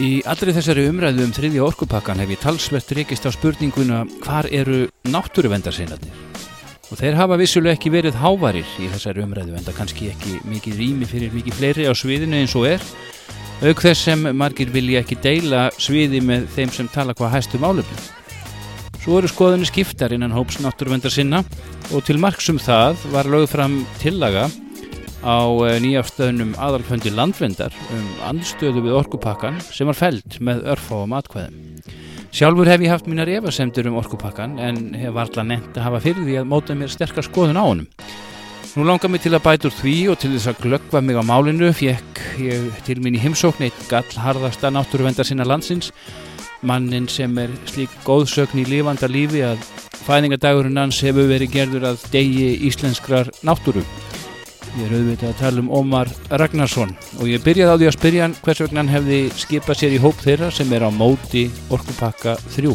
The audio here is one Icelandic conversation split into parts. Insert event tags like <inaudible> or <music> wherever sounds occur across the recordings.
Í allri þessari umræðu um þriðja orkupakkan hef ég talsvert rekist á spurninguna hvar eru náttúruvendarsinnarnir? Og þeir hafa vissulega ekki verið hávarir í þessari umræðu en það kannski ekki mikið rými fyrir mikið fleiri á sviðinu eins og er. Auk þess sem margir vilja ekki deila sviði með þeim sem tala hvað hæstu málefnum. Svo eru skoðunni skiptar innan hóps náttúruvendarsinna og til marksum það var lögð fram tillaga á eh, nýjafstöðnum aðalföndi landvendar um andstöðu við orkupakkan sem var feld með örfáum atkvæðum. Sjálfur hef ég haft mínar efasemtur um orkupakkan en hef varla nefnt að hafa fyrir því að móta mér sterkar skoðun á honum. Nú langar mig til að bæta úr því og til þess að glöggva mig á málinu fekk ég til mín í heimsókn eitt gallharðasta náttúruvendar sinna landsins mannin sem er slík góðsögn í lífanda lífi að fæðingadagurinn hans hefur verið gerður að degi íslenskrar náttúru. Ég er auðvitað að tala um Ómar Ragnarsson og ég byrjaði á því að spyrja hann hvers vegna hann hefði skipað sér í hóp þeirra sem er á móti orkupakka 3.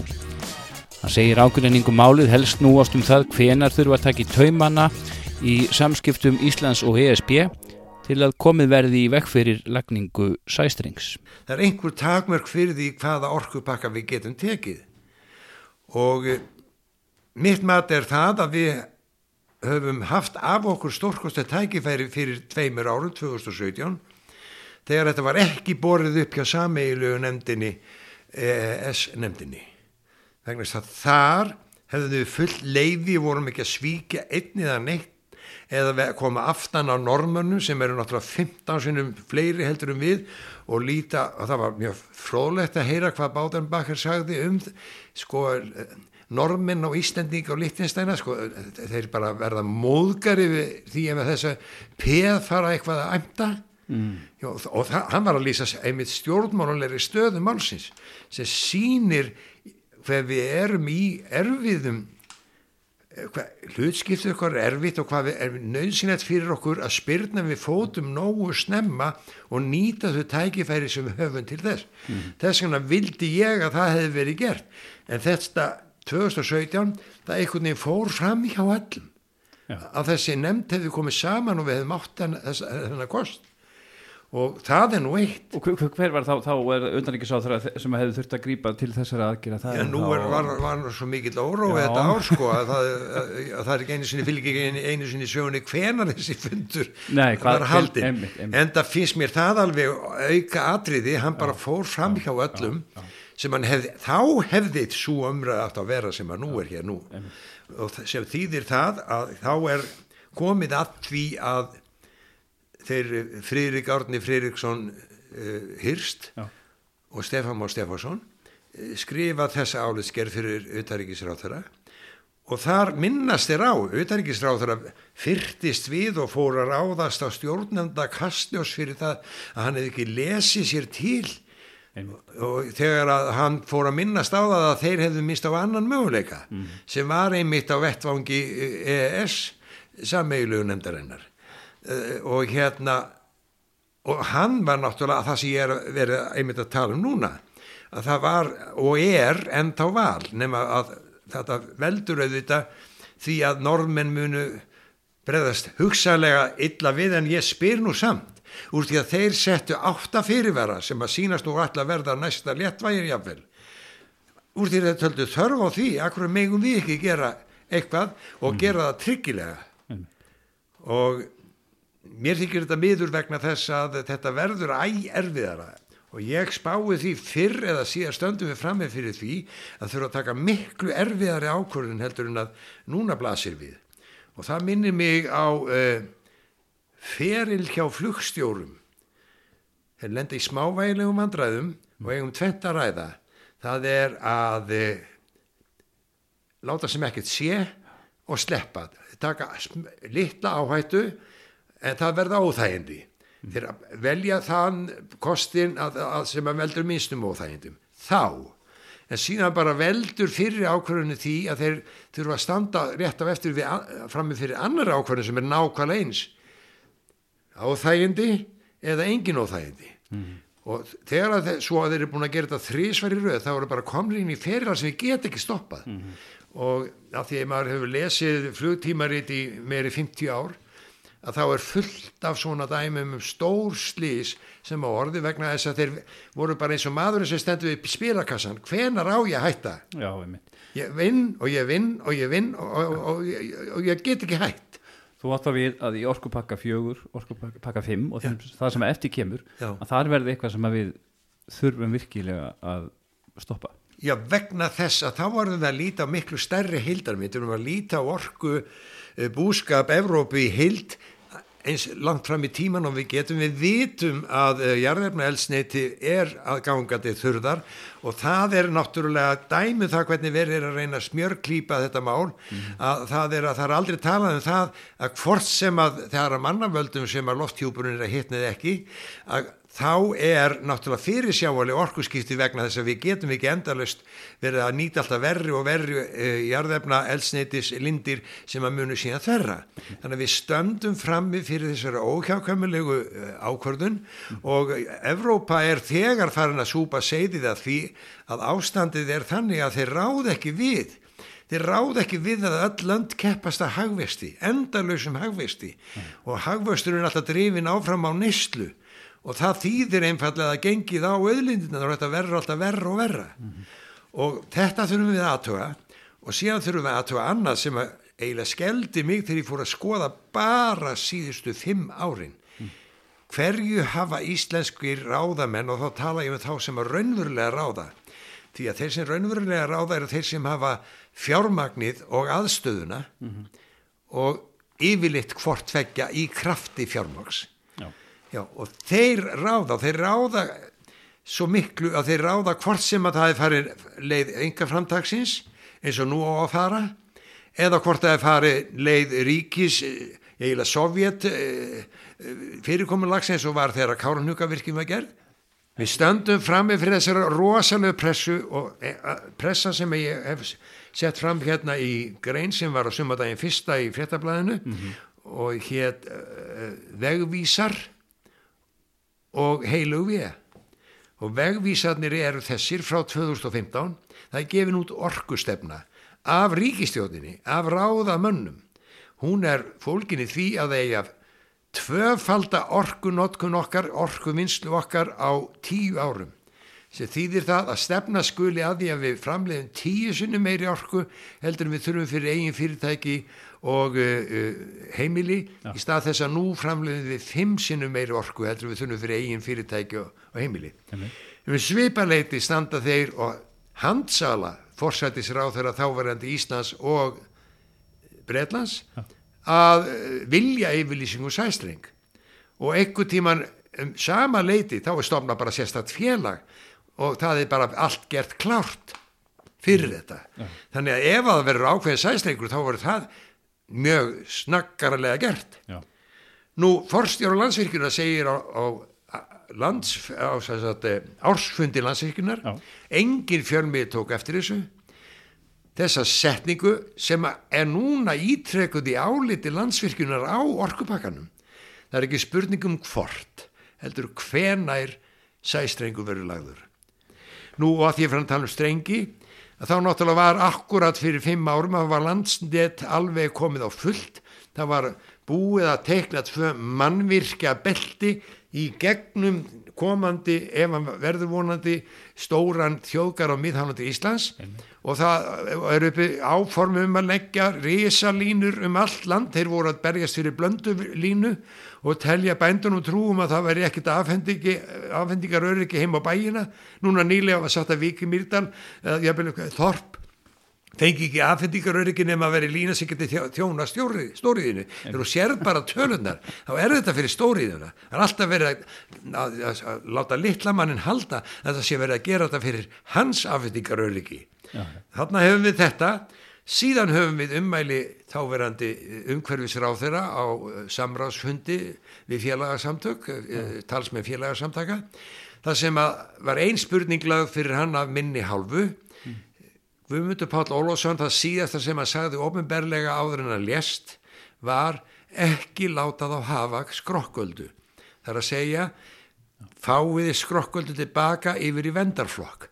Hann segir ákveðningum málið helst núast um það hvenar þurfa að taka í taumana í samskiptum Íslands og ESB til að komið verði í vekk fyrir lagningu sæstrings. Það er einhver takmörk fyrir því hvaða orkupakka við getum tekið og eh, mitt mat er það að við höfum haft af okkur stórkosta tækifæri fyrir tveimur árum 2017 þegar þetta var ekki borðið upp hjá sameilu nefndinni ES nefndinni. Þess að þar hefðu við full leiði vorum ekki að svíkja einnið að neitt eða koma aftan á normönnum sem eru náttúrulega 15 sinum fleiri heldur um við og líta og það var mjög frólægt að heyra hvað Báðanbakkar sagði um sko normin á Íslandík og Littjensteina sko, þeir bara verða móðgar yfir því ef þess að peð fara eitthvað að æmta mm. Jó, og það, hann var að lýsa einmitt stjórnmálulegri stöðu málsins sem sínir hver við erum í erfiðum hlutskiptu okkar er erfitt og hvað er nöðsynlegt fyrir okkur að spyrna við fótum nógu snemma og nýta þau tækifæri sem við höfum til þess mm. þess vegna vildi ég að það hefði verið gert en þetta 2017 það einhvern veginn fór fram hjá allum Já. að þessi nefnd hefði komið saman og við hefðum átt þennan kost. Og það er nú eitt. Og hver, hver var þá, þá er undanrikiðsáþra sem hefði þurft að grípa til þessara aðgjera Já, nú er, var, var svo mikill órói þetta ár sko að <laughs> það, að, að það er ekki einu sinni fylg ekki einu, einu sinni sjóni hvenar þessi fundur Nei, hvað, var haldinn. en það finnst mér það alveg auka atriði, hann bara fór fram hjá öllum. Já, já sem hann hefði, þá hefði svo umræð aftur að vera sem að nú er hér nú. Og sem þýðir það að þá er komið að því að þeir Friðrik Árni Friðriksson uh, Hirst Já. og Stefán Má Stefánsson uh, skrifa þessa áliðsker fyrir auðaríkisráþara og þar minnast þeir á auðaríkisráþara fyrtist við og fór að ráðast á stjórnenda kastljós fyrir það að hann hefði ekki lesið sér til og þegar að hann fór að minnast á það að þeir hefðu mist á annan möguleika mm. sem var einmitt á vettvangi EES sammeilugu nefndarinnar uh, og hérna og hann var náttúrulega það sem ég er verið einmitt að tala um núna að það var og er en þá var nema að þetta veldur auðvitað því að normenn munu breðast hugsalega illa við en ég spyr nú samt úr því að þeir settu átta fyrirvera sem að sínast nú alltaf verða næsta léttvægir jáfnvel úr því að þeir töldu þörf á því akkur megum við ekki gera eitthvað og mm. gera það tryggilega mm. og mér þykir þetta miður vegna þess að þetta verður æg erfiðara og ég spái því fyrr eða síðan stöndum við fram með fyrir því að þurfa að taka miklu erfiðari ákvörðun heldur en að núna blasir við og það minnir mig á uh, feril hjá flugstjórum. Þeir lenda í smávægilegum andræðum og eigum tvent að ræða. Það er að e, láta sem ekkert sé og sleppa. Taka litla áhættu en það verða óþægindi. Mm. þeir velja þann kostin að, að sem að veldur minnstum óþægindum. Þá en síðan bara veldur fyrir ákvörðinu því að þeir þurfa að standa rétt af eftir við, frammi fyrir annar ákvörðinu sem er nákvæmlega eins áþægindi eða engin óþægindi mm. og þegar að þeir, svo að þeir eru búin að gera þetta þrísværi rauð þá eru bara komin inn í ferjar sem við get ekki stoppað. Mm. og að því að maður hefur lesið flugtímaritt í meiri 50 ár að þá er fullt af svona dæmum um stór slís sem á orði vegna þess að þeir voru bara eins og maðurinn sem stendur við spilakassan. Hvenar á ég að hætta? Já, ég vinn og ég vinn og ég vinn og, og, og, og, og ég get ekki hætt Þú átt að við að í orkupakka fjögur, orkupakka fimm og þeim, það sem eftir kemur, Já. að það verði eitthvað sem við þurfum virkilega að stoppa. Já, vegna þess að þá varum við að líta miklu stærri hildarmynd, við varum að líta orku búskap Evrópu í hild eins langt fram í tíman og við getum, við vitum að uh, jarðefna elsneiti er aðgangandi þurðar og það er náttúrulega dæmið það hvernig verið er að reyna smjörklýpa þetta mál, að það er að það er aldrei talað um það að hvort sem að það er að mannavöldum sem að lofthjúpurinn er að hitnið ekki, að þá er náttúrulega fyrirsjávaleg orkuskipti vegna þess að við getum ekki endalust verið að nýta alltaf verri og verri e, jarðefna, elsneitis, lindir sem að munu síðan þerra. Þannig að við stöndum frammi fyrir þessari óhjákvæmulegu e, ákvörðun og Evrópa er þegar farin að súpa segðið að því að ástandið er þannig að þeir ráð ekki við þeir ráð ekki við að öll lönd keppast að hagvesti, endalösum hagvesti og hagvesturinn alltaf drifin áfram á neyslu og það þýðir einfallega að gengið á auðlindina þá er þetta verra alltaf verra og verra mm -hmm. og þetta þurfum við aðtöga og síðan þurfum við aðtöga annað sem að eiginlega skeldi mig þegar ég fór að skoða bara síðustu fimm árin mm. hverju hafa íslenskir ráðamenn og þá tala ég um þá sem að raunverulega ráða því að þeir sem raunverulega ráða eru þeir sem hafa fjármagnið og aðstöðuna mm -hmm. og yfirleitt hvort vekja í krafti fjármags Já, og þeir ráða, þeir ráða svo miklu að þeir ráða hvort sem að það er farið leið enga framtagsins eins og nú á að fara eða hvort það er farið leið ríkis, eiginlega sovjet fyrirkomunlags eins og var þegar Kárnhugavirkjum var gerð. Við stöndum fram með fyrir þessari rosalega pressu og pressa sem ég hef sett fram hérna í grein sem var á sumadaginn fyrsta í fréttablaðinu mm -hmm. og hér uh, vegvísar og heilu við og vegvísarnir eru þessir frá 2015 það er gefin út orkustefna af ríkistjóðinni, af ráðamönnum. Hún er fólkinni því að það eigi að tvöfalda orkunotkun okkar orkuvinnslu okkar á tíu árum sem þýðir það að stefna skuli að því að við framleiðum tíu sinni meiri orku heldur við þurfum fyrir eigin fyrirtæki og uh, heimili Já. í stað þess að nú framleiðum við fimm sinnum meiri orku heldur við þurfum fyrir eigin fyrirtæki og, og heimili um svipaleiti standa þeir og handsala forsættisráð þeirra þáverandi Íslands og Breitlands Já. að uh, vilja yfirlýsingu sæstreng og ekkur tíman um sama leiti þá er stofna bara sérstatt félag og það er bara allt gert klárt fyrir þetta. Ja. Þannig að ef að það verður ákveðið sæsleikur þá verður það mjög snakkarlega gert Já. nú forstjóru landsvirkjuna segir á, á, lands, á sagt, eh, ársfundi landsvirkjunar engin fjölmið tók eftir þessu þessa setningu sem er núna ítrekuð í áliti landsvirkjunar á orkupakkanum það er ekki spurningum hvort heldur hvenær sæstrengu verður lagður nú og að því fyrir að tala um strengi þá náttúrulega var akkurat fyrir fimm árum að var landsnett alveg komið á fullt. Það var búið að tekla tvö mannvirkja belti í gegnum komandi ef hann verður vonandi stóran þjóðgar á miðhánandi Íslands. Amen. og það er uppi áformum að leggja risalínur um allt land, þeir voru að berjast fyrir blöndulínu og telja bændunum trúum að það veri ekkit afhendingar öryggi heim á bæina. Núna nýlega var satt að Viki Myrdal Þorp fengi ekki afhendingar öryggi nema að veri lína sig getið þjóna stóriðinu þegar þú sér bara tölunar þá er þetta fyrir stóriðuna það er alltaf verið að, að, að, að láta litla mannin halda að það sé verið að gera þetta fyrir hans afhendingar öryggi þarna hefum við þetta. Síðan höfum við ummæli þáverandi umhverfisráð þeirra á eh, samráðsfundi við félagsamtök, eh, tals með félagsamtaka. Það sem var ein spurning lag fyrir hann af minni hálfu. Mm. Guðmundur Páll Ólásson, það síðasta sem hann sagði ofinberlega áður en að lést var ekki látað á hafa skrokköldu. Það er að segja, fáiði skrokköldu tilbaka yfir í vendarflokk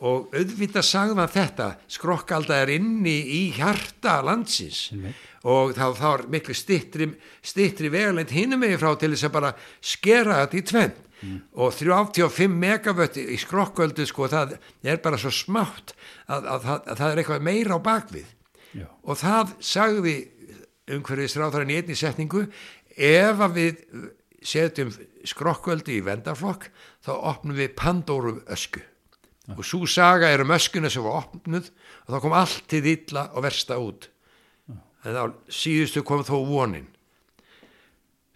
og auðvitað sagði hann þetta skrokkalda er inni í hjarta landsins Einmitt. og þá, þá er miklu stittri, stittri vegalend hinum megin frá til þess að bara skera þetta í tvenn og 35 megavött í skrokköldu sko það er bara svo smátt að, að, að, að það er eitthvað meira á bakvið Já. og það sagði umhverfis ráðarinn í einni setningu ef að við setjum skrokköldu í vendarflokk þá opnum við Pandóru ösku. Og svo saga er um öskuna sem var opnuð og þá kom allt til illa og versta út. En þá síðustu kom þó vonin.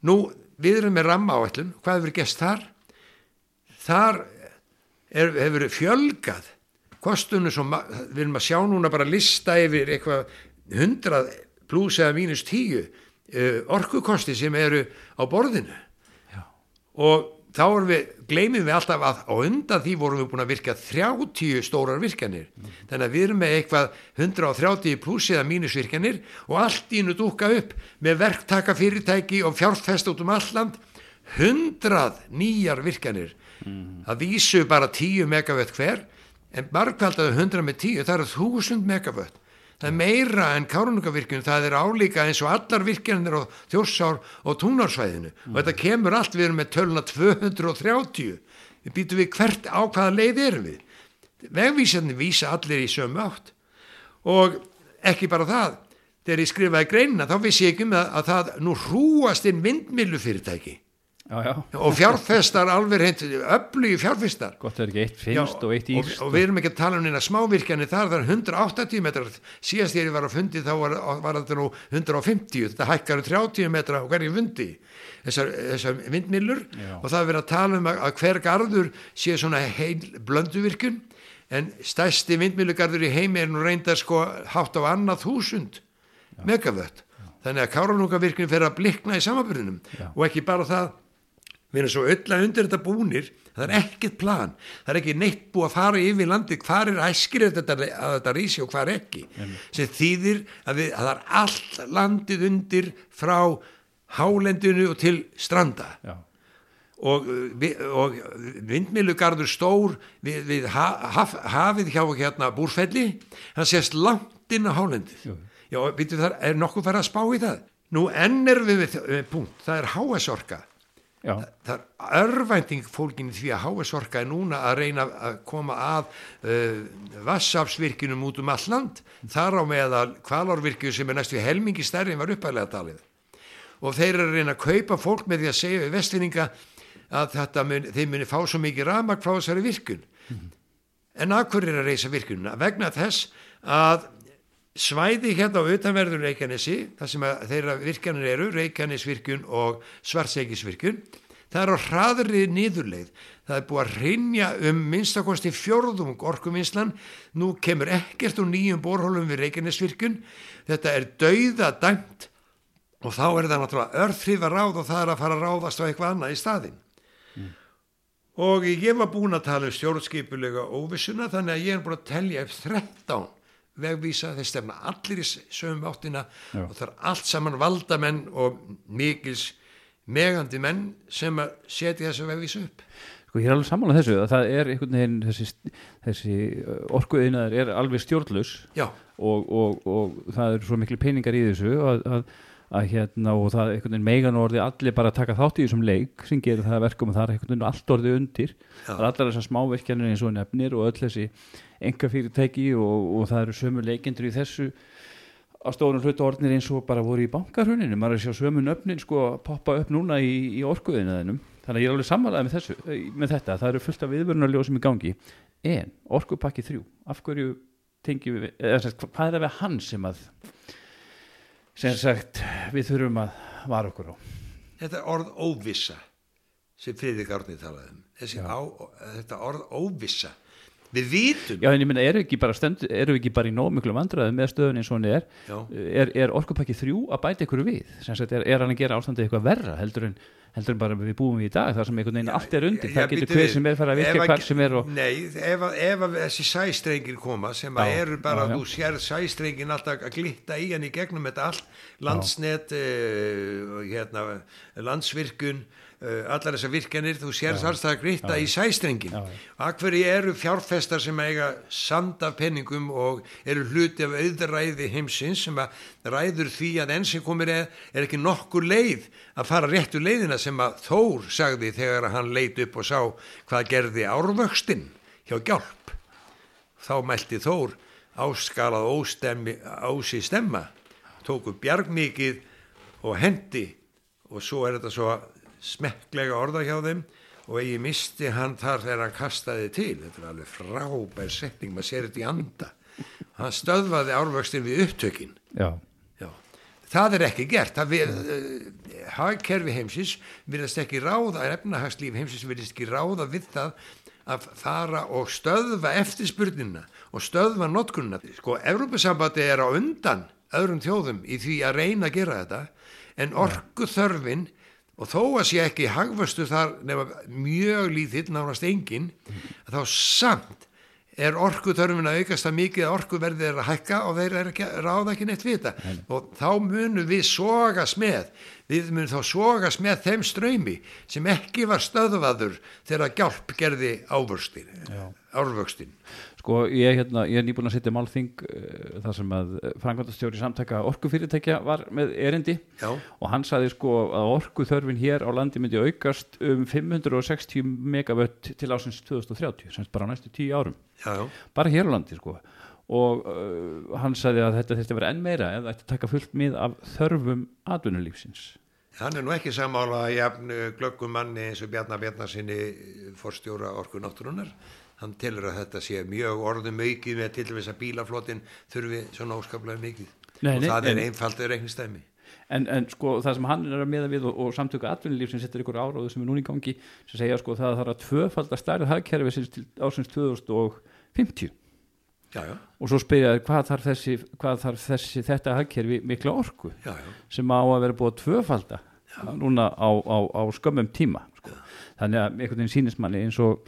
Nú við erum með ramma áætlun hvað hefur gæst þar þar er, hefur fjölgað kostunum sem við erum að sjá núna bara lista yfir eitthvað 100 pluss eða mínus 10 uh, orkukosti sem eru á borðinu. Já. og þá erum við, gleymum við alltaf að á undan því vorum við búin að virka 30 stórar virkanir þannig að við erum með eitthvað 130 pluss eða mínus virkanir og allt í nú dúka upp með verktaka fyrirtæki og fjárfest út um alland 100 nýjar virkanir það vísu bara 10 megavött hver en margkvaldaðu 100 með 10 það eru 1000 megavött. Það er meira en kárunungavirkjun það er álíka eins og allar virkjanir á þjórsár og túnarsvæðinu. Og þetta kemur allt, við erum með töluna 230 við býtum við hvert á hvaða leið erum við? Vegvísarnir vísa allir í sömu átt. Og ekki bara það þegar ég skrifaði greinina þá vissi ég ekki um að, að það nú hrúast inn vindmilu fyrirtæki Já, já, og fjárfestar alveg hreint öflugi fjárfestar. Gott er ekki eitt finnst og eitt og, írst og við erum ekki að tala um neina smávirkjani þar, það er 180 metrar. Síðast þegar ég var á fundi þá var, var þetta nú 150, þetta hækkar um 30 metra á hverju fundi þessar, þessar vindmillur Já. og það er verið að tala um að, að hver garður sé svona heil blönduvirkjun. En stærsti vindmillugarður í heimi er nú reynda sko hátt á annað þúsund megavött. Þannig að káralungavirkjun fer að blikna í samaburðinum Já. og ekki bara það við erum svo öll að undir þetta búnir það er ekkert plan, það er ekki neitt búið að fara yfir landi, hvar er þetta, að þetta rísi og hvar ekki. Sem þýðir að, við, að það er allt landið undir frá hálendinu og til stranda. Já, og, uh, og vindmilugarður stór við, við ha, haf, hafið hjá hérna búrfelli hann sést langt inn á hálendið. Jú. já, býtu þar, er nokkuð farið að spá í það. Nú enn erum við með, punkt. Það er háesorka já, það er örvænting fólkin því að háesorka er núna að reyna að koma að uh, vassafsvirkinum út um all land þar á meðal kvalárvirkju sem er næstu helmingi stærri en var uppæðlega talið. Og þeir eru að reyna að kaupa fólk með því að segja við vestfinninga að þetta mun, þeir muni fá svo mikið ramag frá þessari virkun en að hverju er að reysa virkununa vegna þess að svæði hérna á utanverður Reykjanesi þar sem þeirra virkjanir eru Reykjanesvirkjun og Svartsegisvirkjun það er á hraðri niðurleið. Það er búið að rinja um minnstakosti fjórðung orkuminslan nú kemur ekkert úr nýjum borhólum við Reykjanesvirkjun. Þetta er dauða dæmt og þá er það náttúrulega örþrifa ráð og það er að fara að ráðast á eitthvað annað í staðinn. Og ég var búin að tala um stjórnskipulega óvissuna þannig að ég er búin að telja upp 13 vegvísa þeir stefna allir í sögum áttina Já. og það er allt saman valdamenn og mikils megandi menn sem að setja þessu vegvísa upp. Sko ég er alveg sammálað þessu að það er einhvern veginn þessi, þessi orkuðinaður er alveg stjórnlaus já, og, og, og það eru svo miklu peningar í þessu að, að, að hérna og það er einhvern veginn megan orði allir bara að taka þátt í þessum leik sem gerir það að verkum og það er einhvern veginn allt orðið undir. Það er allar þessar smávirkjanir eins og nefnir og öll þessi enga fyrirtæki og, og það eru sömu leikendur í þessu. Að stórum hlutu orðnir eins og bara voru í bankarhuninu, maður er að sjá sömu nöfnin sko poppa upp núna í, í orkuðinaðinum þannig að ég er alveg sammálaðið með, þessu, eh, með þetta. Það eru fullt af viðvörunarljósum í gangi. En orkupakki þrjú, af hverju tengjum við, eða sem hvað er það við hann sem að sem sagt við þurfum að vara okkur á? Þetta er orð óvissa sem Friðrik Árni talaði um. Á, þetta orð óvissa við vitum. Já en ég minna, eru ekki bara stend, eru ekki bara í nóg miklu vandræðum með stöðun eins og hann er? Er, er orkupakki þrjú að bæta ykkur við? Sagt, er, er hann að gera ástandið eitthvað verra heldur en, heldur en bara við búum við í dag þar sem einhvern veginn allt er undir, það getur hver sem er fara að virka hvar sem er og Nei, ef, ef þessi sæstrengir koma sem að eru bara, já, já. þú sér sæstrengin alltaf að glitta í hann í gegnum þetta allt landsnet uh, hérna, landsvirkun allar þessar virkjanir, þú sér alltaf gritta í sæstrengin. Akveri eru fjárfestar sem eiga sand af penningum og eru hluti af auðræði heimsins sem að ræður því að enn sem komir er, er ekki nokkur leið að fara réttu leiðina sem að Þór sagði þegar hann leit upp og sá hvað gerði árvöxtinn hjá Gjálp. Þá mælti Þór áskalað óstemmi, ási stemma, tóku bjargmikið og hendi og svo er þetta svo smekklega orða hjá þeim og eigi misti hann þar þegar hann kastaði til. Þetta er alveg frábær setning maður sér þetta í anda. Hann stöðvaði árvöxtin við upptökin. Já, Já. það er ekki gert. Uh, hagkerfi heimsins virðast ekki ráða, efnahagslíf heimsins virðast ekki ráða við það að fara og stöðva eftirspurnina og stöðva notkunna sko, Evrópusambandi er á undan öðrum þjóðum í því að reyna að gera þetta en orku þörfin og þó að sé ekki hagvöstu þar nema mjög lítill nánast engin þá samt er orku þörfin að aukast að mikið að orku verði er að hækka og þeir er ekki, ráða ekki neitt vita og þá munum við sogast með við munum þá sogast með þeim ströymi sem ekki var stöðvaður þegar gjálp gerði árvöxtin sko ég, hérna, ég er nýbúin að setja málþing uh, þar sem að frangvandastjóri samtaka orkufyrirtækja var með erindi. Já. og hann saði sko að orkuþörfin hér á landi myndi aukast um 560 megavött til ásins 2030, semst bara á næstu 10 árum. Já, bara hér á landi sko. Og uh, hann sagði að þetta þurfti að vera enn meira eða að taka fullt mið af þörfum atvinnulífsins hann er nú ekki samála jafn uh, glöggum manni eins og Bjarnar Bjarnarsinni forstjóra orku náttúrunar hann telur að þetta sé mjög orðum aukið með til þess að bílaflotin þurfi svona óskaplega mikið. Nei, og nei, það er einfaldur reiknistæmi en, en sko það sem hann er að meða við og, og samtöku atvinnulíf sem setur ykkur áráðu sem er núna í gangi sem segja sko það þarf að tvöfalda stærð hagkerfi ásins 2050 já, já, og svo spyrja þér hvað þarf þessi, hvað þarf þessi þetta hagkerfi mikla orku? Já, já, sem á að vera búið að tvöfalda núna á, á, á skömmum tíma sko. þannig að einhvern veginn sýnist manni eins og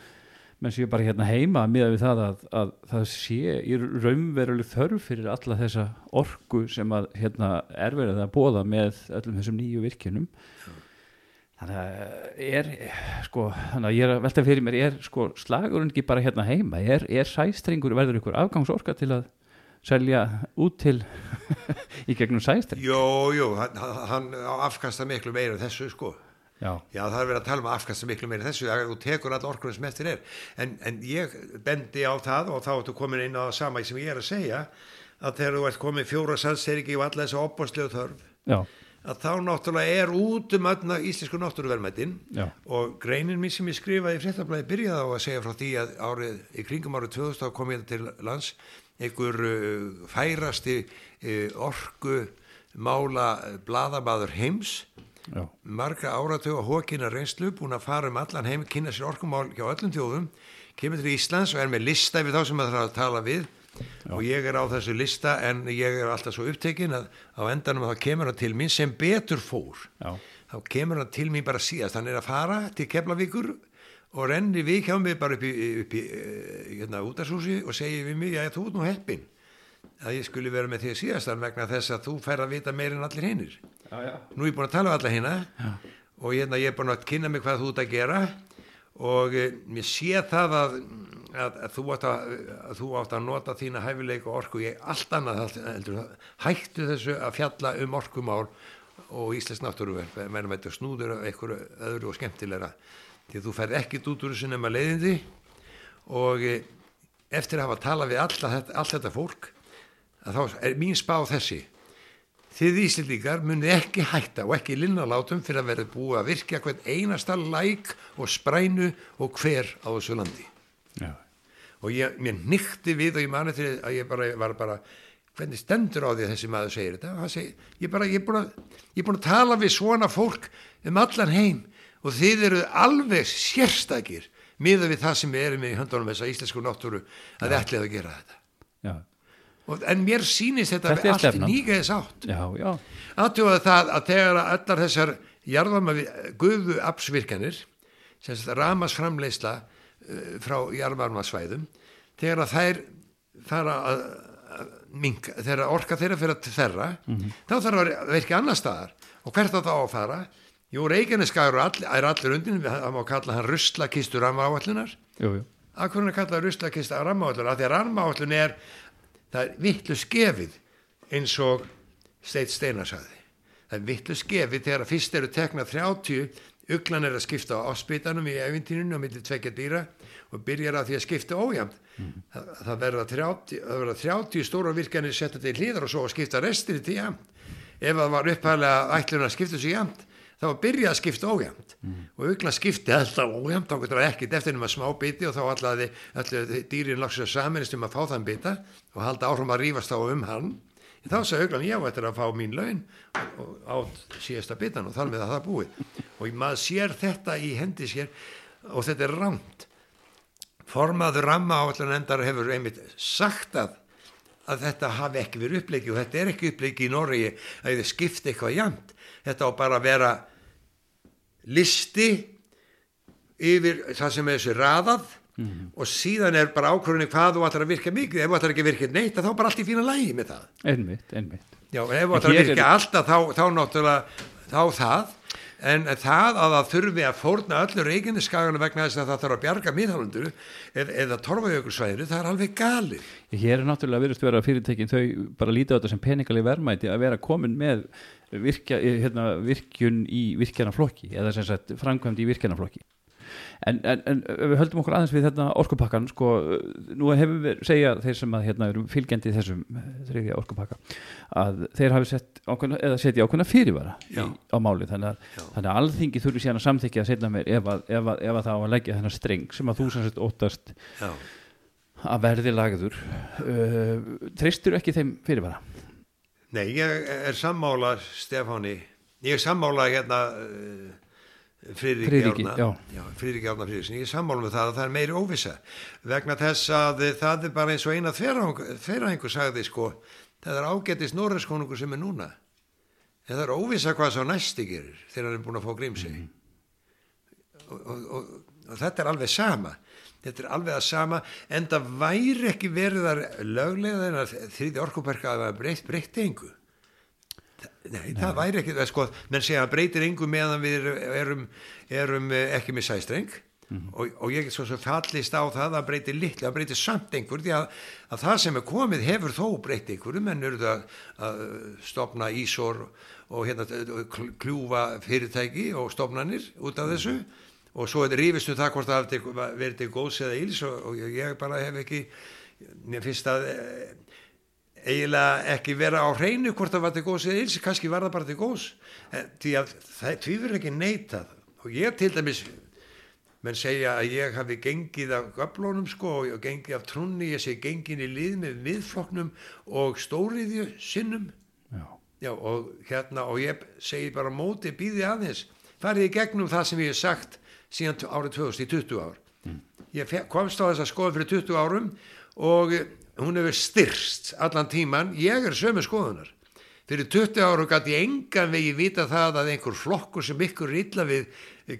menn séu bara hérna heima miða við það að, að það sé í raunveruleg þörf fyrir alla þessa orku sem að hérna er verið að bóða með öllum þessum nýju virkjunum þannig að er sko, þannig að ég er að velta fyrir mér er sko slagurinn ekki bara hérna heima? Er, er sæstrengur, verður ykkur afgangsorka til að selja út til <laughs> í gegnum sæstreng? Jú, jú hann, hann afkasta miklu meira þessu sko. Já, Já, það er verið að tala um afkasta miklu meira þessu þú tekur all orkunum sem eftir er. En, en ég bendi á það og þá ertu komin inn á það sama sem ég er að segja að þegar þú ert komin fjóra salseriki og alla þessu opbáslegu þörf já, að þá náttúrulega er út um öllna íslensku náttúruverðmættin og greinin mín sem ég skrifaði í fréttablaði byrjaði á að segja frá því að árið, í kringum árið 2000 þá kom ég til lands einhver uh, færasti uh, orku mála bladamaður heims. Já, marga áratögu og hókina reynslu búin að fara um allan heim kynna sér orkumál hjá öllum þjóðum kemur til Íslands og er með lista við þá sem það þarf að tala við og ég er á þessu lista en ég er alltaf svo upptekinn að á endanum þá kemur hann til mín sem betur fór. Já, þá kemur hann til mín bara síðast. Hann er að fara til Keflavíkur og renni við hjá mig bara upp í, upp í eh, hérna, útarsúsi og segi við mig að þú ert nú heppin að ég skulle vera með því síðastan vegna þess að þú fær að vita meir en allir hinnir já, já. nú er ég búin að tala um alla hérna og hérna ég er búin að kynna mig hvað þú ert að gera og e, mér sé það að, að, að, þú átt að, að þú átt að nota þína hæfileik og orku. Ég allt annað allt- heldur hættu þessu að fjalla um orkumál og Íslands náttúruverð menn veitur snúður af einhverju öðru og skemmtilegra. Því þú ferð ekki út úr þessu nema leiðindi og e, eftir að hafa talað við þetta- allt þetta fólk að þá er mín spá þessi. Þið Íslendingar munið ekki hætta og ekki linnalátum fyrir að verða búið að virkja hvern einasta læk og sprænu og hver á þessu landi. já. Og ég, mér nýtti við og ég mani til að ég bara var bara, hvernig stendur á því að þessi maður segir þetta? Segir, ég bara, ég er búin að, er að tala við svona fólk um allan heim og þið eru alveg sérstakir miða við það sem við erum í höndunum þessa íslensku náttúru að þið ætlið að gera þetta. já, Og, en mér sýnist þetta, Þetta allt stefnan. nýgeði sátt. já, já, aðtjóða það að þegar að allar þessar jarðama guðu apsvirkanir sem sagt ramasframleysla uh, frá jarðvarmasvæðum þegar að þær fara að, að minka, þegar orka þeirra fyrir að þerra þá þarf að verka annar staðar. Og hvert á það á að fara? Jú, Reykjaneskaður all, er allir undir, það má kalla hann ruslakistur rammaáallunar. jú, jú, Akkur hann að kalla ruslakistur rammaáallunar, því að rammaáallun er, það er vittlu skefið eins og Steit Steinar sagði. Það er vittlu skefið þegar að fyrst eru tekna 30, uglan er að skipta á áspítanum í eventínunum á milli tvekja dýra og byrjar að því að skipta ójæmt. Það, það verða 30, það verða 30 stóra virkanir setta til hlýðar og svo að skipta restir til jæmt. Ef það var upphæðlega ætlun að skipta sér jæmt, þá var byrjað að skipta ójæmt og uglan skipti alltaf ójæmt þá getur það ekkert eftir nema smá biti og þá allaði dýrin lagsir að saminist um að fá þann bita og halda áfram að rífast þá um hann þá sagði uglan ég eftir að fá mín laun og á síðasta bitan og þar með að það búið. Og maður sér þetta í hendi sér og þetta er rámt formaður ramma áallan endar hefur einmitt sagt að að þetta hafi ekki verið uppleiki og þetta er ekki uppleiki í Noregi að þið skipti eitthvað jæmt þetta á bara að vera listi yfir það sem er þessi raðað og síðan er bara ákvörðinni hvað þú ætlar að virka mikið. Ef þú ætlar ekki að virka neitt þá er bara allt í fína lægi með það. Einmitt, einmitt. Já, ef þú ætlar að virka er- alltaf þá, þá náttúrulega þá það. En það að það þurfi að fórna öllu reikinniskagana vegna þess að það þarf að bjarga miðhálundur eða, eða torfajökulsvæðinu, það er alveg galið. Hér er náttúrulega virðist vera fyrirtækin þau bara lítið á þetta sem peningaleg verðmæti að vera komin með virkja, hérna, virkjun í virkjanaflokki eða sem sagt framkvæmd í virkjanaflokki en, en, en við höldum okkur aðeins við þetta orkupakkan sko, nú hefur við segja þeir sem að hérna eru fylgjandi þessum eh, þriðja orkupakka að þeir hafi sett ákveðna, eða setja ákveðna fyrirvara í, á máli þannig að, þannig að alþingi þurfi síðan að samþykja að setja mér ef að, ef að, ef að það á að leggja þennan streng sem að þú sem sett óttast Já, að verði lagður uh, treystur ekki þeim fyrirvara? Nei, ég er sammála Stefáni, ég er sammála hérna uh, Friðrik Járna já. já, Friðrik Járna Friðriksson, ég er sammála með það að það er meiri óvissa. Vegna þess að það er bara eins og eina þverrahengur sagði sko, það er ágættis Norræskonungur sem er núna. En það er óvissa hvað svo næsti gerir þegar hann er búin að fá grímseg Mhm. og, og, og, og þetta er alveg sama. Þetta er alveg að sama en það væri ekki verið að löglega en að þriði orkuperka að það breytt, breytti engu Nei, það væri ekki, það er sko, menn segja að breytir engu meðan við erum, erum eh, ekki með sæstreng. Og, og ég get svo svo fallist á það að breytir litlu, að breytir samt einhver því að, að það sem er komið hefur þó breytt einhverju, menn eru það að stopna ísor og hérna kl- kljúfa fyrirtæki og stopnanir út af þessu. Og svo er rífist um það hvort það til góðs eða íls og, og ég bara hef ekki mér finnst að eh, eiginlega ekki vera á hreinu hvort það var til góðs eða eils, kannski var það bara til góðs. En, því að það tvífur ekki neitað. Og ég til dæmis menn segja að ég hafi gengið af göflónum sko og ég gengið af trúnni ég sé gengin í lið með viðflokknum og stóriðju sinnum. Já, Já, og hérna, og ég segi bara móti býði aðeins, farið í gegnum það sem ég hef sagt síðan árið 2000 í 20 ár. Ég fe- komst á þessa skoðun fyrir 20 árum og eh, hún hefur styrst allan tíman, ég er sömu skoðunar. Fyrir 20 árum gæti ég engan vegi vita það að einhver flokkur sem ykkur illa við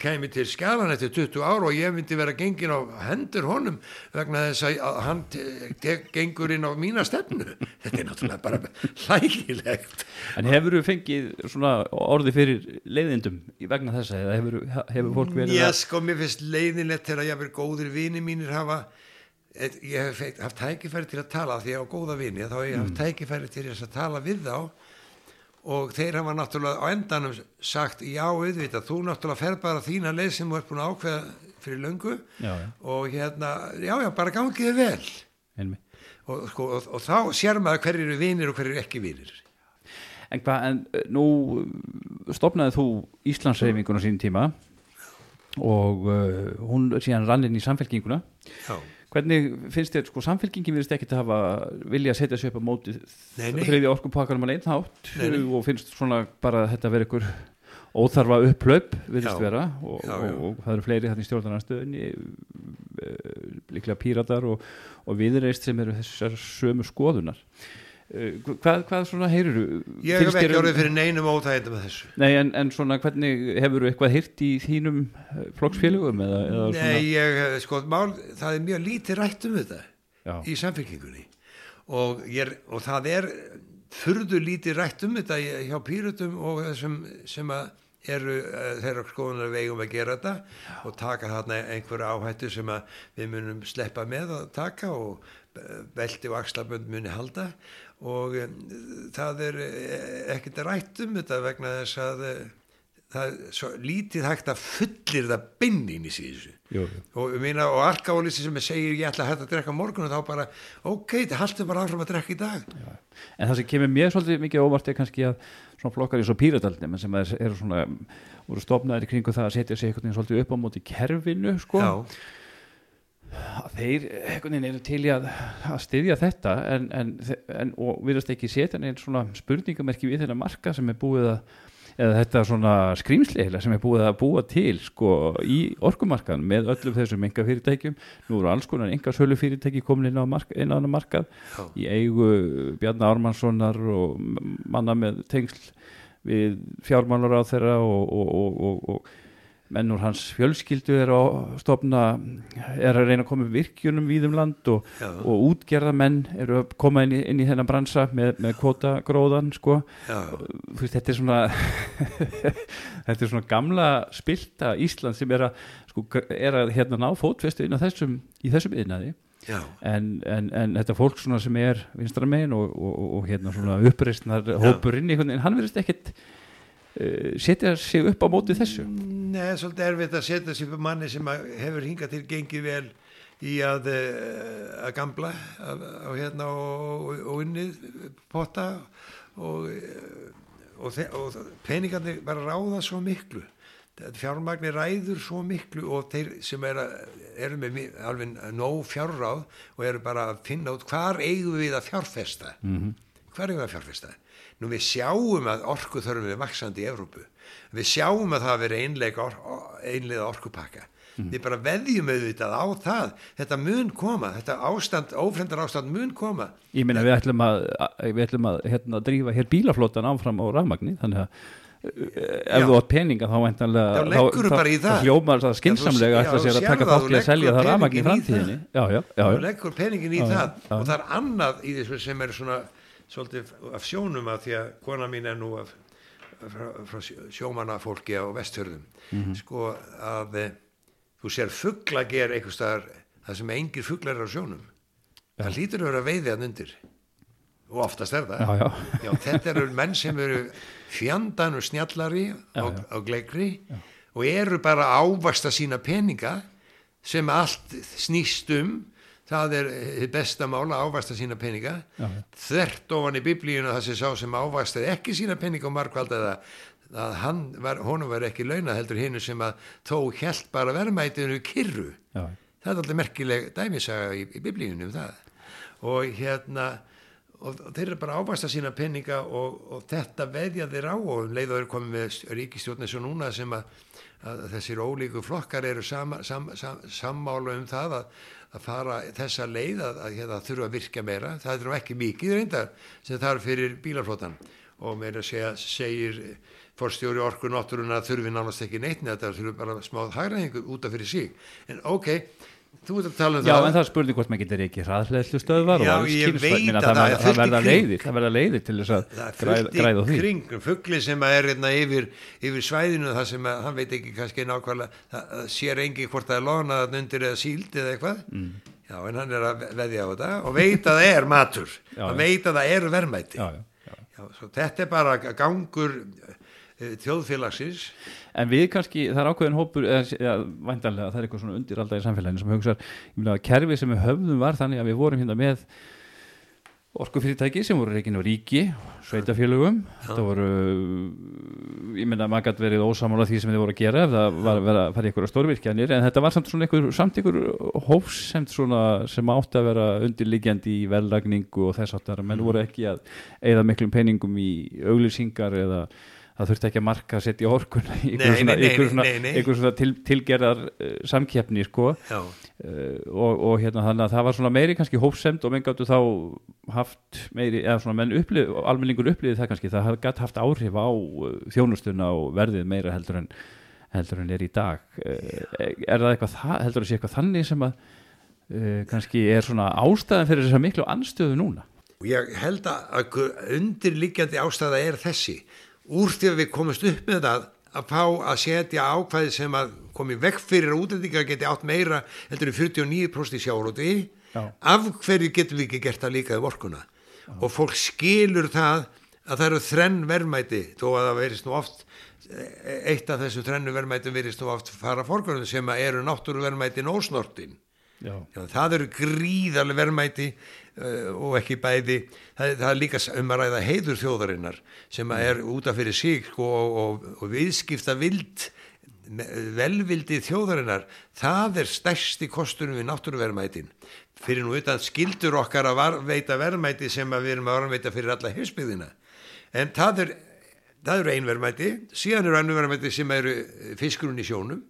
kæmi til skjalan eftir 20 ára og ég myndi vera gengin á hendur honum vegna þess að- hann gengur inn á mína stefnu. Þetta er náttúrulega bara hlægilegt. en hefur þú fengið svona orði fyrir leiðindum vegna þessa eða hefur, hefur fólk verið Já, sko, mér finnst leiðinlegt þegar ég verið góðir vini mínir hafa eh, ég hef feikt, haft tækifæri til að tala því ég á góða vini, þá hef ég haft tækifæri til þess að tala við þá. Og þeir hafa náttúrulega á endanum sagt, já, auðvitað, þú náttúrulega fer bara þína leið sem þú ert búin að ákveða fyrir löngu. Já, já. og hérna, já, já, bara gangið þið vel. Og, sko, og, og þá sér maður hverjir eru vinir og hverjir eru ekki vinir. En hvað, en uh, nú uh, stopnaði þú Íslandsreifinguna sín tíma og uh, hún síðan rann inn í samfélkinguna Já, Hvernig finnst þér, sko, samfélkingin virðist ekki að hafa vilja að setja sig upp á móti þriðja orkupakkanum að Nei, nei. og finnst svona bara að þetta vera ykkur óþarfa upplaup virðist Já. vera og, Já, já. Og, og það eru fleiri þannig stjórnarnarstöðinni líklega píratar og, og viðreist sem eru þessar sömu skoðunar hvað, hvað svona heyrur ég hef ekki orðið fyrir neinum óþægindum með þessu. Nei, en, en svona hvernig hefur þú eitthvað hýrt í þínum eh, flokksfélögum eða, eða Nei, ég, sko, mál, það er mjög lítið rætt um þetta Já. í samfélkingunni og, ég, og það er furðu lítið rætt um þetta hjá pýrutum og þessum sem að eru þeirra skoðunar vegum að gera þetta og taka þarna einhverja áhættu sem við munum sleppa með að taka og velti og axlabönd muni halda og um, það er uh, ekkert rætt um þetta vegna þess að uh, það er svo lítið hægt að fullir það binnin í síðusu Jú, jú. og, og alkálisti sem segir ég ætla að hætta að drekka morgun og þá bara ok, það haldur bara áfram að drekka í dag En það sem kemur mér svolítið mikið óvart er kannski að svona flokkar í svo pírataldin sem er, eru svona, voru stofnaðir kringu það að setja sig veginn svolítið upp á móti kerfinu sko. Þeir veginn eru til í að, að styðja þetta en, en, en, og virðast ekki setja neinn svona spurningamerki við þennan marka sem er búið að eða þetta svona skrýmsleila sem er búið að búa til sko í orkumarkaðan með öllum þessum enga fyrirtækjum nú eru alls konar enga sölu fyrirtæki komin inn á, hana markað Já. í eigu Bjarni Ármannssonar og manna með tengsl við fjármálar á þeirra og, og, og, og menn úr hans fjölskyldu er að stopna er að reyna að koma virkjunum víðum land og, og útgerðamenn eru að koma inn í, inn í þennan bransa með, með kvota gróðan sko veist, þetta er svona <laughs> þetta er svona gamla spilta Ísland sem er að, sko, er að hérna ná fótfestu þessum í þessum yðnaði en, en, en þetta fólk svona sem er vinstra megin og, og, og, og hérna svona uppreistnar hópurinn veginn, hann verðist ekkit setja sig upp á móti þessu? Nei, svolítið erfitt að setja sér upp manni sem hefur hingað til gengið vel í að, eh, að gamla að hérna og, og unnið potta og, eh, og, og peningarnir bara ráða svo miklu. Fjármagnir ræður svo miklu og þeir sem er eru með mi- alveg nóg fjárráð og eru bara að finna út hvar eigum við að fjárfesta. Mhm. hvar við að fjárfesta nú við sjáum að orku þörfum við vaksandi í Evrópu við sjáum að það veri einlega or, einlega orkupakka Mhm. við bara veðjum auðvitað á það þetta mun koma, þetta ástand ófrendar ástand mun koma ég meina við ætlum að, að við ætlum að hérna, drífa hér bílaflótan áfram á rafmagni þannig að uh, ef Já. þú átt peninga þá væntanlega Já, leggurðu bara í það. þá hljómar það skinsamlega ætla þú sér að taka það, þátt þú í að selja leggur það rafmagni í framtíðinni já. leggur peningin í Já, það já. og það er annað í þessu sem er svona svolítið af sjónum af því að kona mín er nú af, frá, frá sjómanafólki á vesthörðum Mhm. sko að eh, þú sér fuggla ger einhver staðar það sem engir fugglar er á sjónum það hlýtur að vera veiði að undir og oftast er það já, já. Já, þetta eru menn sem eru fjandan og snjallari já. á gleikri og eru bara að ávasta sína peninga sem allt snýst um það er besta mála að ávasta sína peninga. Já, þvert ofan í biblíuna það sem sá sem ávastaði ekki sína peninga og markvaldaða að hann var, honum var ekki launa heldur hinnu sem að þó hjælt bara verðmætinu kyrru. Já. það er alltaf merkileg dæmisaga í, í biblíunum um það. Og hérna og, þeir eru bara að ávasta sína peninga og, og þetta veðja þeir á og um leið og þeir komið með ríkistjórn eins og núna sem að, að þessir ólíku flokkar eru sama, sam, sam, sammála um það að, að fara þessa leið að, að hérna, þurfa að virka meira. Það er nú ekki mikið reyndar sem er fyrir bílarflótan og meira að segja segir forstjóri orku náttúruna þurfi nánast ekki neitt þetta þurfi bara smáð hagræðingu út af fyrir sig. En ok, þú ert að tala um Já, það en það er spurning hvort maður getur ekki hraðhleðslu stöðvar Já, og meina, að það, það er verða leiðir það verða leiðir til þess að það er græða, fullt græða í því kringum fuggli sem að er hérna yfir, yfir svæðinu það sem að hann veit ekki kannski nákvæmlega það, það sér engi hvort það er lónað undir eða síld eða eitthvað mm. já en hann er að veðja á þetta og veit að það er matur Já, já. veit að það er verðmæti Já, já, já. Já, svo þetta er bara gangur þjóðfélagsins. En við kannski, það er ákveðin hópur eða, eða væntanlega, það er eitthvað svona undir alltaf í samfélaginu sem hugsar, ég meina að kerfið sem við höfðum var þannig að við vorum hérna með orkufyrirtæki sem voru reygin á ríki, sveitafélögum það voru, ég meina að maður gæti verið ósamála því sem þið voru að gera ef það var að fara í einhverja stórvirkjanir en þetta var samt svona einhver, samt einhver svona sem átti að vera undirliggjandi í verðlagningu og þess áttar, menn voru ekki að eða miklum peningum í auglýsingar eða það þurfti ekki að marka að setja orkun í einhver svona, svona, til, tilgerðar uh, samkeppni sko. Já, uh, og, og hérna þannig að það var svona meiri kannski hófsemt og menn gáttu þá haft meiri, eða svona menn upplið, almenningur upplýði það kannski, það gætt haft áhrif á uh, þjónustuna og verðið meira heldur en heldur en er í dag. Er það eitthvað, það, heldur það sé eitthvað þannig sem að kannski er svona ástæðan fyrir þessa miklu anstöðu núna? Ég held að að undirliggjandi ástæða er þessi úr því að við komumst upp með það að fá að setja ákvæði sem að komi vekk fyrir að útlendingar geti átt meira heldur en 49% í sjáróti af hverju getum við ekki gert það líka í vorkuna? Og fólk skilur það að það eru þrenn verðmæti þó að það verist nú oft eitt af þessu þrennu verðmæti verist nú oft fara fórkvörðum sem eru náttúruverðmætin ósnortin Já. Það eru gríðarlega verðmæti uh, og ekki bæði. Það, það er líka um að ræða heiður þjóðarinnar sem er útaf fyrir sig sko, og, og, og viðskipta vild velvildi þjóðarinnar það er stærsti kostunum við náttúruverðmætin. Fyrir nú utan skildur okkar að var, veita verðmæti sem við erum að varveita fyrir alla hefsbyðina en það er það eru einverðmæti, síðan eru annverðmæti sem eru fiskurinn í sjónum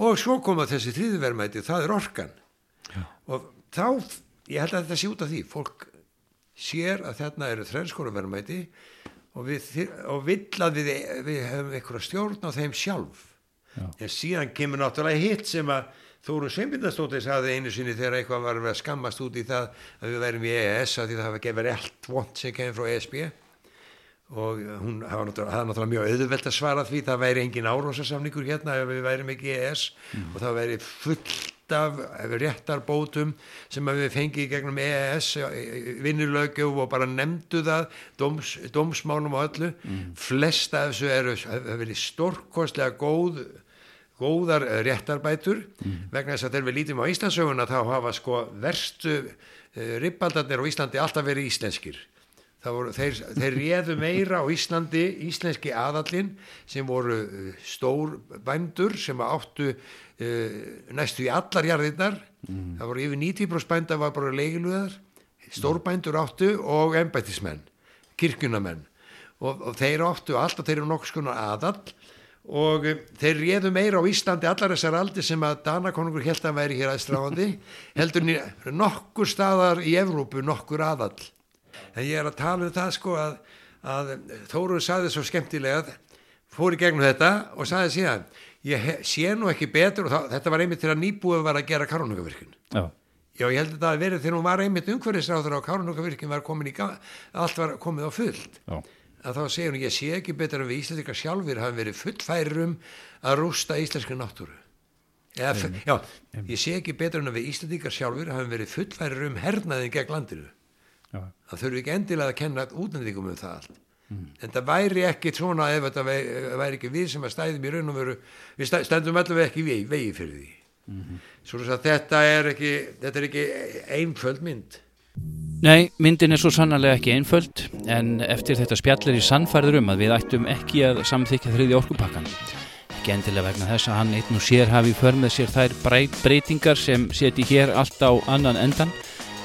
og svo koma þessi þrýðverðmæti, það er orkan Já. og þá, ég held að þetta sé út af því, fólk sér að þarna eru þrennskóruverðmæti og og vill að við, við hefum einhverja stjórn á þeim sjálf Já. en síðan kemur náttúrulega hitt sem að Þóru Sveinbjörnsdóttir saði einu sinni þegar eitthvað var að skammast út í það að við værum í EES að því það hafa gefið allt vond sem kemur frá ESB og hún hafa náttúrulega, mjög auðvelt að svara því það væri engin árósasamningur hérna ef við værim ekki ES mm. og það væri fullt af réttarbótum sem við fengið gegnum ES vinnulögjöf og bara nefndu það dóms, dómsmánum og öllu mm. flesta af þessu eru það verið stórkostlega góð góðar réttarbætur mm. vegna þess að þegar við lítum á Íslandsöguna þá hafa sko verstu uh, ribbaldarnir á Íslandi alltaf verið íslenskir Voru, þeir, þeir réðu meira á Íslandi íslenski aðallin sem voru uh, stór bændur sem áttu uh, næstu í allar jarðirnar. Mm. það voru yfir 90% bænda var bara leigiluðar stórbændur áttu og embættismenn kirkjunamenn og, og þeir áttu alltaf þeir eru nokkuð skonar aðall. Og um, þeir réðu meira á Íslandi allar þessar aldir sem að Danakonungur held að væri hér aðstráðandi <laughs> heldur nokkur staðar í Evrópu nokkur aðall en ég er að tala um það sko að, að Þórun saði svo skemmtilega fór í gegnum þetta og saði síðan ég sé nú ekki betur og það, þetta var einmitt til að nýbúið var að gera karunungavirkun já. já ég held að það að verið þegar hún var einmitt umhverfisráður á karunungavirkun var komin í allt var komið á fullt já. að þá segir hún ég sé ekki betur en við Íslandika sjálfur hafa verið fullfærir um að rústa íslenski náttúru Eða, já, ég sé ekki betur en að við Íslandikar sjálfur hafa verið fullfærir um hernaðin gegn landinu. Það þurfi ekki endilega að kenna útnendingum um það allt. Mm. en það væri ekki svona ef þetta væri ekki við sem að stæðum í raun og veru við stændum allavega ekki vegi, vegi fyrir því. Mm -hmm. svo að þetta er ekki þetta er ekki einföld mynd. Nei, myndin er svo sannarlega ekki einföld en eftir þetta spjallir í sannfærður um að við ættum ekki að samþykja þriði orkupakkan ekki endilega vegna þess að hann einn og sér hafi för með sér þær breytingar sem seti hér allt á annan endan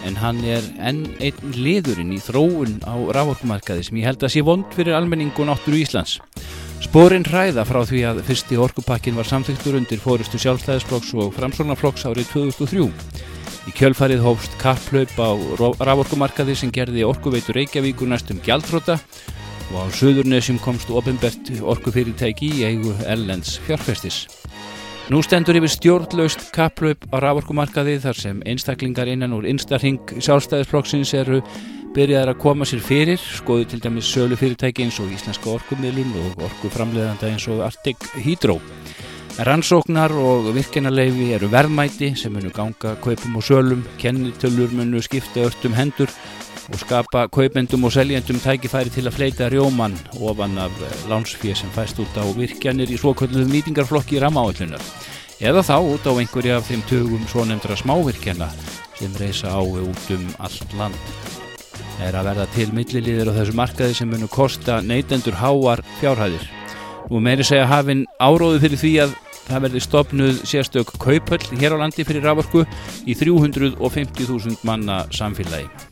en hann er enn einn liðurinn í þróun á rávorkumarkaði sem ég held að sé vond fyrir almenning og náttúru Íslands. Spórin hræða frá því að fyrsti orkupakkin var samþyktur undir fórustu sjálfstæðisflokks og framsóknarflokks árið 2003. Í kjölfarið hófst kapplaup á rávorkumarkaði sem gerði orkuveitur Reykjavíkur næstum gjaldróta og á söðurnesjum komst ofinbert orkufyrirtæki í eigu Ellens fjárfestis. Nú stendur yfir stjórnlaust kapplaup á raforkumarkaði þar sem einstaklingar innan úr einstarhing sjálfstæðisflokksins eru byrjaðar að koma sér fyrir, skoðu til dæmis sölu fyrirtæki eins og Íslenska orkumilun og orkuframleðanda eins og Arctic Hydro. Rannsóknar og virkenarleifi eru verðmæti sem munu ganga kaupum og sölum, kennitölur munu skipta öllum hendur og skapa kaupendum og seljendum tækifæri til að fleita rjóman ofan af eh, lánsfíð sem fæst út á virkjanir í svokvöldum nýtingarflokki ramáallunar eða þá út á einhverja af þeim tögum svo nefndra smávirkjana sem reysa á út um allt land. Það er að verða til milliliðir á þessu markaði sem munu kosta neytendur háar fjárhæðir. Nú meiri segja hafinn áróðu fyrir því að það verði stopnuð sérstök kaupöll hér á landi fyrir raforku í 350.000 manna samfélagi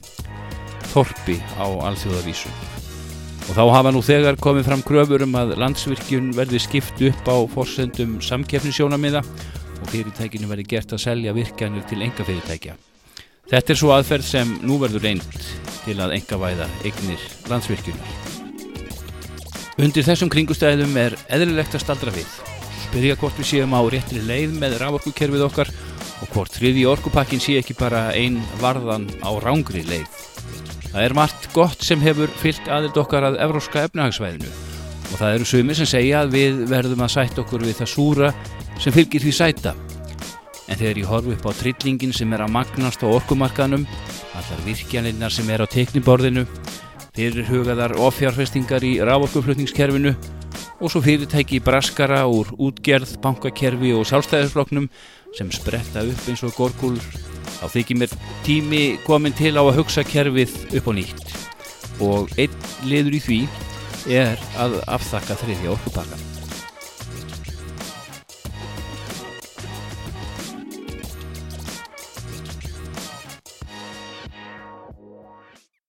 þorpi á alþjóðavísu. Og þá hafa nú þegar komið fram kröfur um að landsvirkjun verði skipt upp á fórsendum samkeppnisjónamiða og fyrirtækinu verði gert að selja virkjanir til enga fyrirtækja. Þetta er svo aðferð sem nú verður reynd til að enga væða eignir landsvirkjunar. Undir þessum kringustæðum er eðlilegt að staldra við. Spyrja hvort við séum á réttri leið með raforkukerfið okkar og hvort þriði orkupakkin sé ekki bara ein varðan á rángri leið. Það er margt gott sem hefur fyllt aðild okkar að evróska efnahagsvæðinu og það eru sumir sem segja að við verðum að sætta okkur við það súra sem fylgir því sæta. En þegar ég horfi upp á trillingin sem er að magnast á orkumarkanum, allar virkjanlinnar sem er á tekniborðinu, fyrir hugaðar ofjárfestingar í rávorkuflutningskerfinu og svo fyrirtæki braskara úr útgerð, bankakerfi og sjálfstæðisfloknum sem spretta upp eins og gorgúlur, þá þykir mér tími komin til á að hugsa kerfið upp á nýtt og einn liður í því er að afþakka þriðja orkupakkan.